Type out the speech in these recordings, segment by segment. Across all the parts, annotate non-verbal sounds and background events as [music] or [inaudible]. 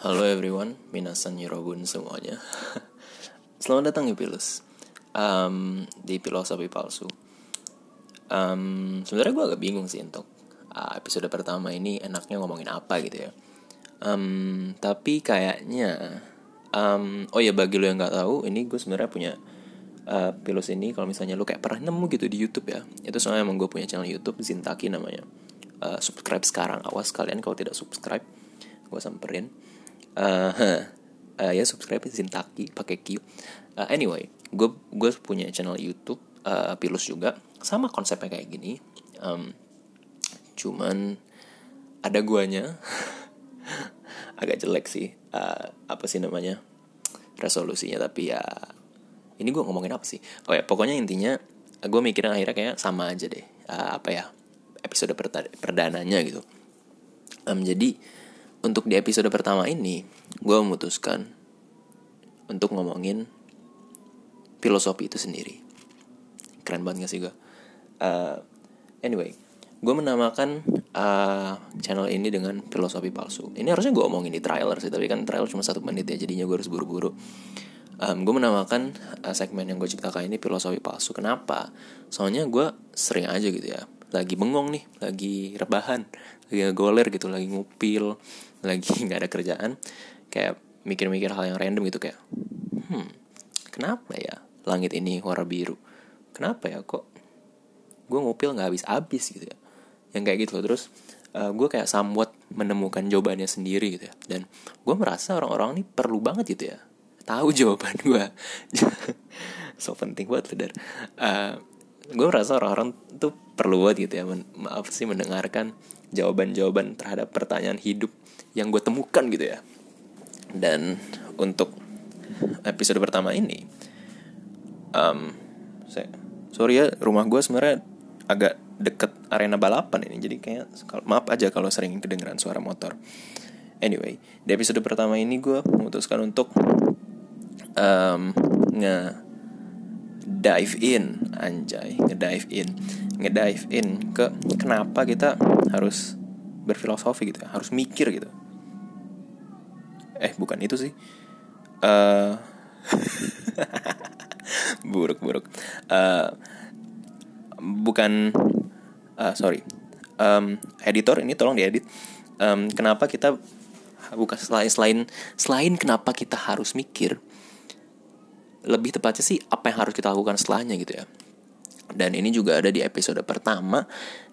Halo everyone, minasan yorobun semuanya. [laughs] Selamat datang di Pilus um, di filosofi palsu. Um, Sebenarnya gue agak bingung sih untuk uh, episode pertama ini enaknya ngomongin apa gitu ya. Um, tapi kayaknya, um, oh ya bagi lo yang nggak tahu, ini gue sebenarnya punya uh, Pilus ini. Kalau misalnya lo kayak pernah nemu gitu di YouTube ya, itu soalnya emang gue punya channel YouTube Zintaki namanya. Uh, subscribe sekarang, awas kalian kalau tidak subscribe, gue samperin uh, uh, [laughs] ya subscribe Zintaki pakai Q. Uh, anyway gue gue punya channel YouTube uh, Pilus juga. Sama konsepnya kayak gini. Um, cuman ada guanya. [laughs] Agak jelek sih uh, apa sih namanya resolusinya. Tapi ya ini gue ngomongin apa sih? Oh ya pokoknya intinya gue mikirin akhirnya kayak sama aja deh uh, apa ya episode perdananya gitu. Um, jadi untuk di episode pertama ini, gue memutuskan untuk ngomongin filosofi itu sendiri. Keren banget gak sih gue? Uh, anyway, gue menamakan uh, channel ini dengan filosofi palsu. Ini harusnya gue omongin di trailer sih, tapi kan trailer cuma satu menit ya, jadinya gue harus buru-buru. Um, gue menamakan uh, segmen yang gue ciptakan ini filosofi palsu. Kenapa? Soalnya gue sering aja gitu ya, lagi bengong nih, lagi rebahan, lagi goler gitu, lagi ngupil, [laughs] lagi nggak ada kerjaan kayak mikir-mikir hal yang random gitu kayak hmm kenapa ya langit ini warna biru? Kenapa ya kok gue ngupil nggak habis-habis gitu ya? Yang kayak gitu loh. Terus uh, gue kayak somewhat menemukan jawabannya sendiri gitu ya. Dan gue merasa orang-orang ini perlu banget gitu ya. Tahu [laughs] jawaban gue [laughs] so penting buat leader uh, gue merasa orang-orang tuh perlu banget gitu ya men maaf sih mendengarkan jawaban-jawaban terhadap pertanyaan hidup yang gue temukan gitu ya. Dan untuk episode pertama ini um, saya sorry ya rumah gue sebenarnya agak deket arena balapan ini jadi kayak maaf aja kalau sering kedengeran suara motor. Anyway di episode pertama ini gue memutuskan untuk um, nge dive in anjay nge dive in nge dive in ke kenapa kita harus berfilosofi gitu harus mikir gitu. Eh bukan itu sih. Uh, [laughs] buruk buruk. Uh, bukan uh, sorry. Um, editor ini tolong diedit. Um, kenapa kita bukan selain selain selain kenapa kita harus mikir lebih tepatnya sih apa yang harus kita lakukan setelahnya gitu ya. Dan ini juga ada di episode pertama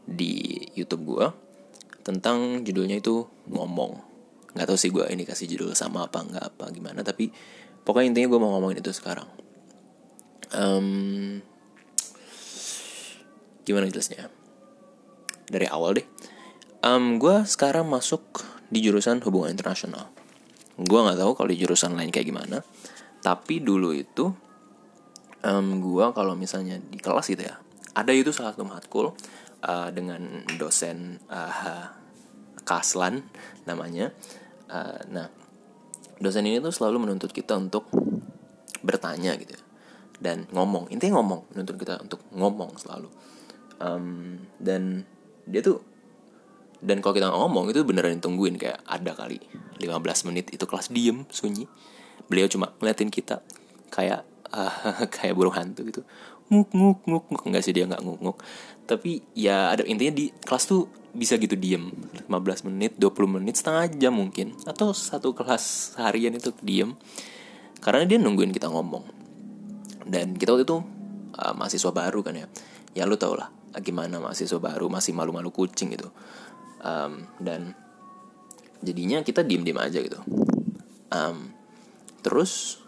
di YouTube gue tentang judulnya itu ngomong. Nggak tahu sih gue ini kasih judul sama apa nggak apa gimana tapi pokoknya intinya gue mau ngomongin itu sekarang. Um, gimana jelasnya? Dari awal deh. Um, gue sekarang masuk di jurusan hubungan internasional. Gue nggak tahu kalau di jurusan lain kayak gimana tapi dulu itu um, gue kalau misalnya di kelas gitu ya ada itu salah satu matkul uh, dengan dosen uh, Kaslan namanya. Uh, nah dosen ini tuh selalu menuntut kita untuk bertanya gitu ya. dan ngomong. Intinya ngomong menuntut kita untuk ngomong selalu. Um, dan dia tuh dan kalau kita ngomong itu beneran ditungguin kayak ada kali 15 menit itu kelas diem sunyi beliau cuma ngeliatin kita kayak uh, [laughs] kayak burung hantu gitu. Nguk nguk nguk nguk. Nggak sih dia nggak nguk nguk. Tapi ya ada intinya di kelas tuh bisa gitu diem. 15 menit 20 menit setengah jam mungkin. Atau satu kelas seharian itu diem. Karena dia nungguin kita ngomong. Dan kita waktu itu uh, mahasiswa baru kan ya. Ya lu tau lah gimana mahasiswa baru masih malu-malu kucing gitu. Um, dan jadinya kita diem-diem aja gitu. Um, terus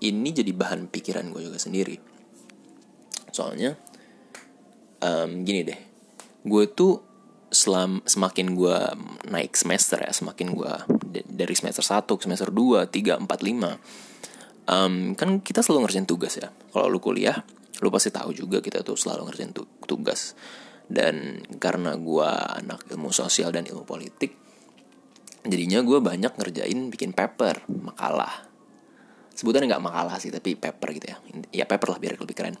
ini jadi bahan pikiran gue juga sendiri. Soalnya um, gini deh. Gue tuh selam semakin gue naik semester ya semakin gue dari semester 1 ke semester 2, 3, 4, 5 um, kan kita selalu ngerjain tugas ya. Kalau lu kuliah lu pasti tahu juga kita tuh selalu ngerjain tugas. Dan karena gue anak ilmu sosial dan ilmu politik jadinya gue banyak ngerjain bikin paper makalah. Sebutannya nggak makalah sih tapi paper gitu ya. Ya paper lah biar lebih keren.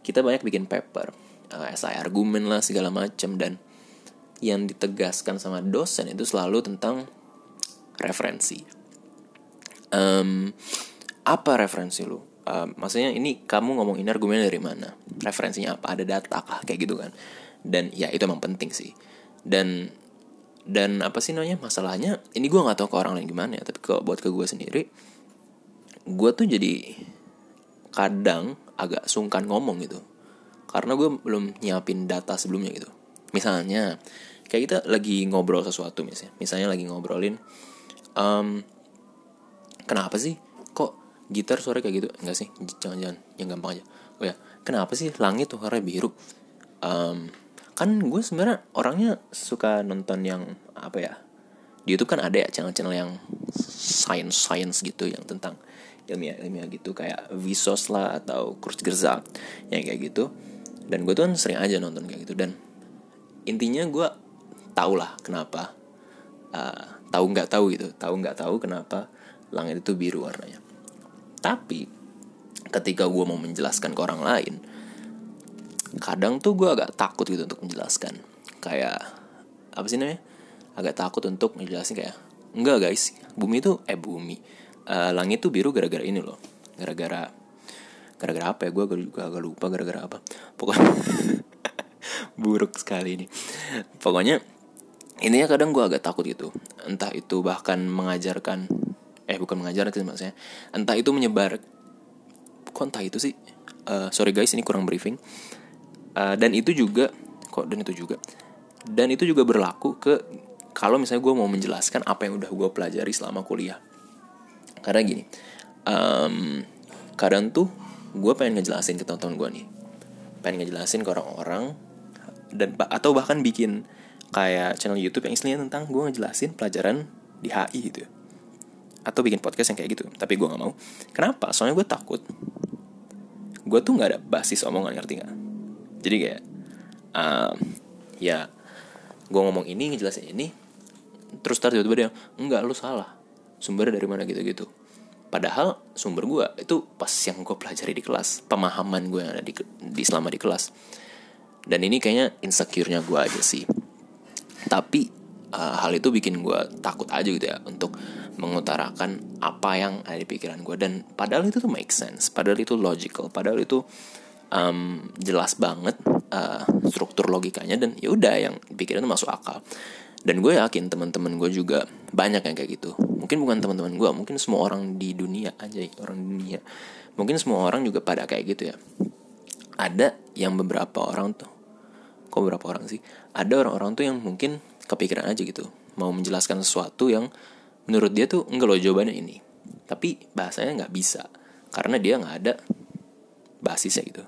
Kita banyak bikin paper uh, esai argumen lah segala macam dan yang ditegaskan sama dosen itu selalu tentang referensi. Um, apa referensi lu? Uh, maksudnya ini kamu ngomong ini argumen dari mana? Referensinya apa? Ada data kah? Kayak gitu kan. Dan ya itu emang penting sih. Dan dan apa sih namanya masalahnya ini gue nggak tahu ke orang lain gimana ya tapi kalau buat ke gue sendiri gue tuh jadi kadang agak sungkan ngomong gitu. Karena gue belum nyiapin data sebelumnya gitu. Misalnya kayak kita lagi ngobrol sesuatu misalnya misalnya lagi ngobrolin um, kenapa sih kok gitar suara kayak gitu? Enggak sih jangan-jangan yang gampang aja. Oh ya kenapa sih langit tuh warna biru? Um, kan gue sebenarnya orangnya suka nonton yang apa ya di YouTube kan ada ya channel-channel yang science science gitu yang tentang ilmiah ilmiah gitu kayak Visos lah atau Kurzgesagt yang kayak gitu. Dan gue tuh kan sering aja nonton kayak gitu. Dan intinya gue tau lah kenapa uh, tahu nggak tahu gitu tahu nggak tahu kenapa langit itu biru warnanya. Tapi ketika gue mau menjelaskan ke orang lain kadang tuh gue agak takut gitu untuk menjelaskan. Kayak apa sih namanya? Agak takut untuk menjelaskan kayak enggak guys. Bumi itu eh bumi. Uh, langit tuh biru gara-gara ini loh. Gara-gara gara-gara apa ya? Gue agak, agak lupa gara-gara apa. Pokoknya [laughs] buruk sekali ini. Pokoknya ininya kadang gue agak takut gitu. Entah itu bahkan mengajarkan eh bukan mengajarkan sih maksudnya. Entah itu menyebar kok entah itu sih? Uh, sorry guys ini kurang briefing uh, dan itu juga kok dan itu juga dan itu juga berlaku ke kalau misalnya gue mau menjelaskan apa yang udah gue pelajari selama kuliah. Karena gini um, kadang tuh gue pengen ngejelasin ke teman-teman gue nih. Pengen ngejelasin ke orang-orang dan atau bahkan bikin kayak channel YouTube yang istilahnya tentang gue ngejelasin pelajaran di HI gitu atau bikin podcast yang kayak gitu tapi gue nggak mau. Kenapa? Soalnya gue takut. Gue tuh nggak ada basis omongan ngerti nggak jadi kayak uh, ya gue ngomong ini ngejelasin ini terus tiba-tiba dia enggak lu salah. Sumbernya dari mana? gitu-gitu. Padahal sumber gue itu pas yang gue pelajari di kelas pemahaman gue yang ada di, di selama di kelas. Dan ini kayaknya insecure-nya gue aja sih. Tapi uh, hal itu bikin gue takut aja gitu ya untuk mengutarakan apa yang ada di pikiran gue dan padahal itu tuh make sense padahal itu logical padahal itu um, jelas banget uh, struktur logikanya dan ya udah yang pikiran masuk akal. Dan gue yakin teman-teman gue juga banyak yang kayak gitu. Mungkin bukan teman-teman gue mungkin semua orang di dunia aja orang di dunia. Mungkin semua orang juga pada kayak gitu ya. Ada yang beberapa orang tuh kok beberapa orang sih? Ada orang-orang tuh yang mungkin kepikiran aja gitu mau menjelaskan sesuatu yang menurut dia tuh enggak loh jawabannya ini. Tapi bahasanya nggak bisa karena dia nggak ada basisnya gitu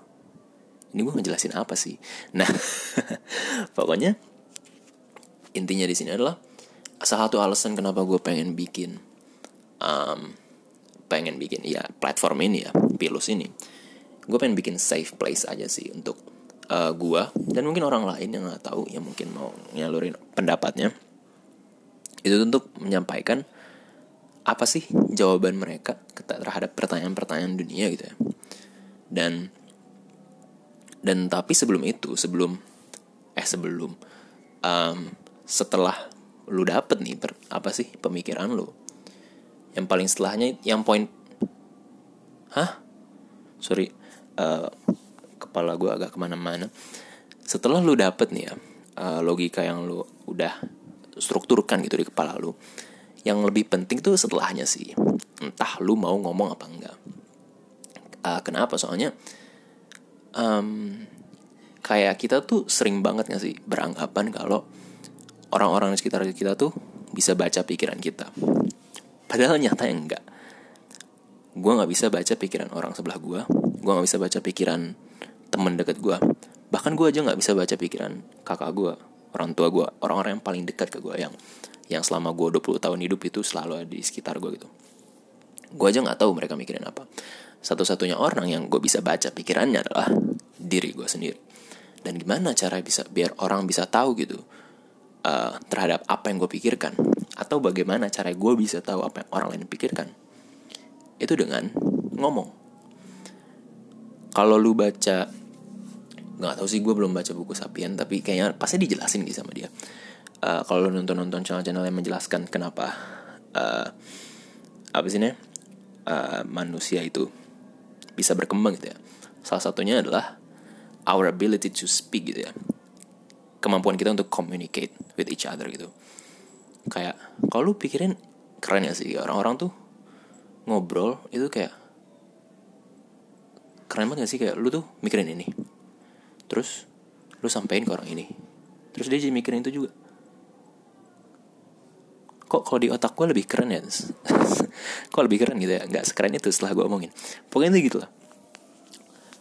ini gue ngejelasin apa sih? Nah [laughs] pokoknya intinya di sini adalah salah satu alasan kenapa gue pengen bikin um, pengen bikin ya platform ini ya pilus ini. Gue pengen bikin safe place aja sih untuk uh, gue dan mungkin orang lain yang nggak tahu yang mungkin mau nyalurin pendapatnya. Itu untuk menyampaikan apa sih jawaban mereka terhadap pertanyaan-pertanyaan dunia gitu ya. Dan dan tapi sebelum itu sebelum eh sebelum um, setelah lu dapet nih per, apa sih pemikiran lu? Yang paling setelahnya yang poin hah? Sorry uh, kepala gue agak ke mana-mana. Setelah lu dapet nih ya uh, logika yang lu udah strukturkan gitu di kepala lu yang lebih penting tuh setelahnya sih entah lu mau ngomong apa enggak. Uh, kenapa? Soalnya um, kayak kita tuh sering banget gak sih beranggapan kalau orang-orang di sekitar kita tuh bisa baca pikiran kita. Padahal nyata yang enggak. Gue gak bisa baca pikiran orang sebelah gue. Gue gak bisa baca pikiran temen deket gue. Bahkan gue aja gak bisa baca pikiran kakak gue, orang tua gue, orang-orang yang paling dekat ke gue yang yang selama gue 20 tahun hidup itu selalu ada di sekitar gue gitu. Gue aja gak tahu mereka mikirin apa. Satu-satunya orang yang gue bisa baca pikirannya adalah diri gue sendiri. Dan gimana cara bisa biar orang bisa tahu gitu uh, terhadap apa yang gue pikirkan atau bagaimana cara gue bisa tahu apa yang orang lain pikirkan itu dengan ngomong kalau lu baca nggak tahu sih gue belum baca buku Sapien tapi kayaknya pasti dijelasin gitu sama dia uh, kalau nonton nonton channel-channel yang menjelaskan kenapa uh, apa sih nih uh, manusia itu bisa berkembang gitu ya. Salah satunya adalah our ability to speak gitu ya. Kemampuan kita untuk communicate with each other gitu. Kayak kalau lu pikirin keren ya sih. Orang-orang tuh ngobrol itu kayak keren banget gak sih? Kayak lu tuh mikirin ini. Terus lu sampein ke orang ini. Terus dia jadi mikirin itu juga kok kalau di otak gue lebih keren ya? [laughs] Kok lebih keren gitu ya? Nggak sekeren itu setelah gue omongin. Pokoknya itu gitu lah.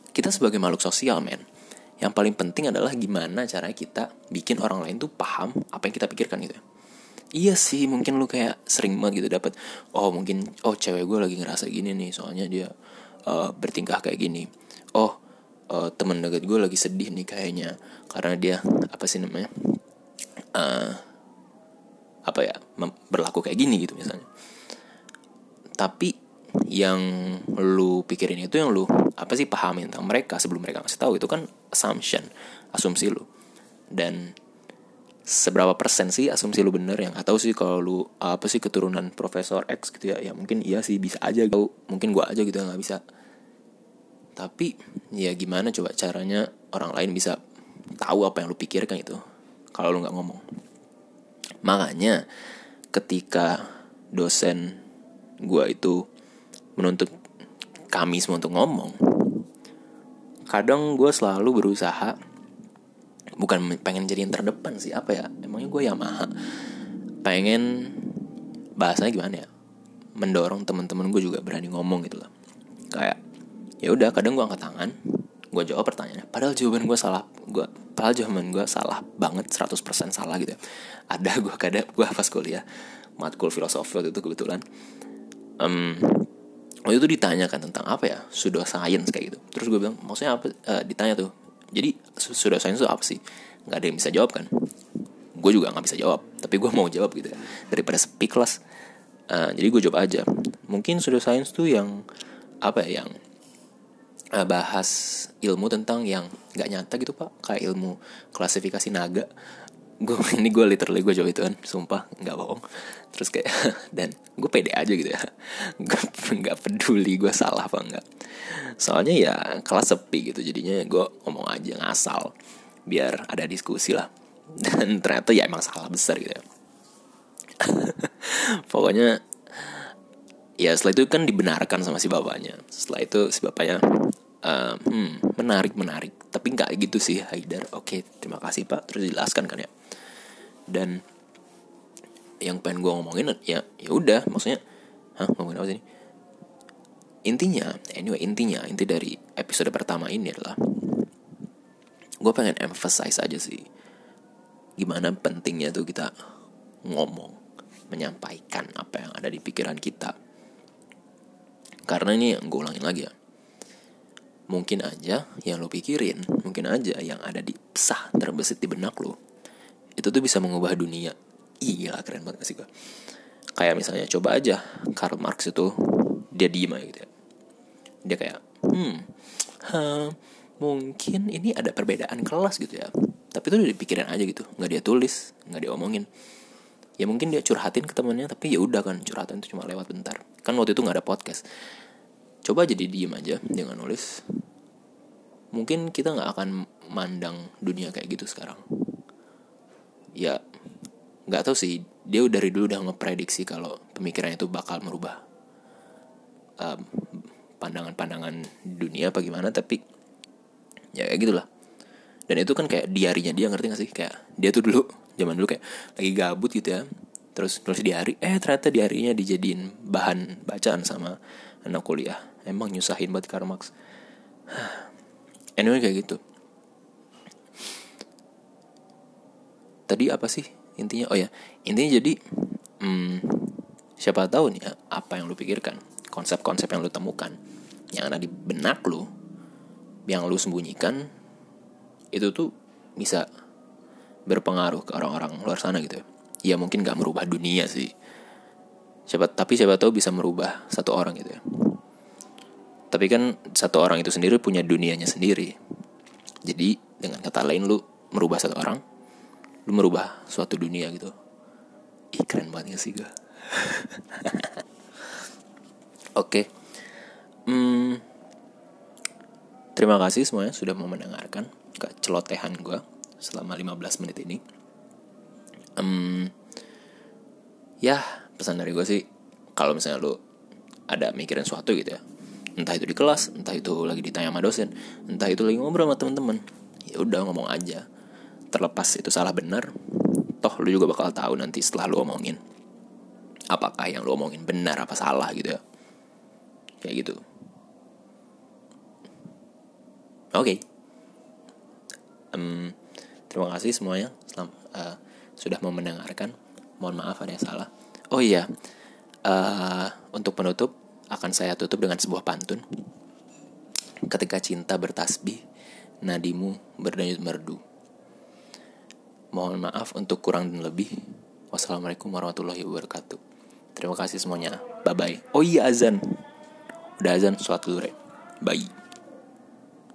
Kita sebagai makhluk sosial men yang paling penting adalah gimana cara kita bikin orang lain tuh paham apa yang kita pikirkan gitu ya. Iya sih mungkin lu kayak sering banget gitu dapat oh mungkin oh cewek gue lagi ngerasa gini nih soalnya dia uh, bertingkah kayak gini. Oh uh, temen deket gue lagi sedih nih kayaknya karena dia apa sih namanya uh, apa ya berlaku kayak gini gitu misalnya. Tapi yang lu pikirin itu yang lu apa sih pahamin tentang mereka sebelum mereka ngasih tahu itu kan assumption asumsi lu. Dan seberapa persen sih asumsi lu bener yang atau sih kalau lu apa sih keturunan profesor X gitu ya? Ya mungkin iya sih bisa aja gitu. Mungkin gua aja gitu nggak bisa. Tapi ya gimana coba caranya orang lain bisa tahu apa yang lu pikirkan itu kalau lu nggak ngomong Makanya ketika dosen gue itu menuntut kami semua untuk ngomong, kadang gue selalu berusaha bukan pengen jadi yang terdepan sih apa ya emangnya gue Yamaha? Pengen bahasanya gimana ya mendorong teman-teman gue juga berani ngomong gitu loh. Kayak ya udah kadang gue angkat tangan gue jawab pertanyaannya. Padahal jawaban gue salah. Gue padahal jawaban gue salah banget 100% salah gitu ya. ada gue kadang gue pas kuliah matkul filosofi waktu itu kebetulan um, waktu itu ditanyakan tentang apa ya sudah science kayak gitu. Terus gue bilang maksudnya apa? Uh, ditanya tuh. Jadi sudah science itu apa sih? Nggak ada yang bisa jawab kan? Gue juga nggak bisa jawab tapi gue mau jawab gitu ya. Daripada speak kelas uh, jadi gue jawab aja. Mungkin sudah science tuh yang apa ya yang uh, bahas ilmu tentang yang nggak nyata gitu pak. Kayak ilmu klasifikasi naga. Gue [laughs] ini gue literally gue jawab itu kan sumpah nggak bohong. Terus kayak [laughs] dan gue pede aja gitu ya. [laughs] Gue nggak peduli gue salah apa enggak soalnya ya kelas sepi gitu jadinya gue ngomong aja ngasal biar ada diskusi lah. Dan ternyata ya emang salah besar gitu ya. Pokoknya ya setelah itu kan dibenarkan sama si bapaknya. Setelah itu si bapaknya uh, hmm, menarik menarik. Tapi nggak gitu sih Haidar. Oke terima kasih pak. Terus jelaskan kan ya. Dan yang pengen gue ngomongin ya ya udah. Maksudnya hah ngomongin apa sih ini? Intinya anyway intinya inti dari episode pertama ini adalah gue pengen emphasize aja sih gimana pentingnya tuh kita ngomong menyampaikan apa yang ada di pikiran kita karena ini yang gue ulangin lagi ya mungkin aja yang lo pikirin, mungkin aja yang ada di sah terbesit di benak lo, itu tuh bisa mengubah dunia. Iya keren banget gak sih gue. Kayak misalnya coba aja Karl Marx itu dia diem aja gitu ya. Dia kayak, hmm, ha, mungkin ini ada perbedaan kelas gitu ya. Tapi itu udah dipikirin aja gitu, nggak dia tulis, nggak dia omongin. Ya mungkin dia curhatin ke temennya, tapi ya udah kan curhatan itu cuma lewat bentar. Kan waktu itu nggak ada podcast. Coba jadi diem aja jangan nulis. Mungkin kita nggak akan mandang dunia kayak gitu sekarang. Ya nggak tahu sih. Dia dari dulu udah ngeprediksi kalau pemikirannya itu bakal merubah pandangan pandangan-pandangan dunia apa gimana tapi ya kayak gitulah. Dan itu kan kayak diarinya dia ngerti gak sih? Kayak dia tuh dulu zaman dulu kayak lagi gabut gitu ya terus nulis diari eh ternyata diarinya dijadiin bahan bacaan sama anak kuliah. Emang nyusahin banget Karl Marx. [sighs] Anyway kayak gitu. Tadi apa sih intinya? Oh ya intinya jadi hmm, siapa tahu nih ya, apa yang lu pikirkan konsep-konsep yang lu temukan yang ada di benak lu yang lu sembunyikan itu tuh bisa berpengaruh ke orang-orang luar sana gitu ya ya mungkin gak merubah dunia sih siapa tapi siapa tahu bisa merubah satu orang gitu ya tapi kan satu orang itu sendiri punya dunianya sendiri. Jadi dengan kata lain lu merubah satu orang, lu merubah suatu dunia gitu. Ih keren banget gak sih gue? [laughs] Oke. Okay. Hmm, terima kasih semuanya sudah mau mendengarkan kecelotehan gue selama 15 menit ini. Um, ya, pesan dari gue sih, kalau misalnya lu ada mikirin suatu gitu ya, entah itu di kelas, entah itu lagi ditanya sama dosen, entah itu lagi ngobrol sama temen-temen, ya udah ngomong aja. Terlepas itu salah benar, toh lu juga bakal tahu nanti setelah lu omongin apakah yang lu omongin benar apa salah gitu ya kayak gitu oke okay. um, terima kasih semuanya Selam, uh, sudah mau mendengarkan mohon maaf ada yang salah. Oh iya uh, untuk penutup akan saya tutup dengan sebuah pantun. Ketika cinta bertasbih nadimu berdanyut merdu. Mohon maaf untuk kurang dan lebih. Wassalamualaikum warahmatullahi wabarakatuh. Terima kasih semuanya. Bye bye oh iya azan. Udah azan suatu dulu bye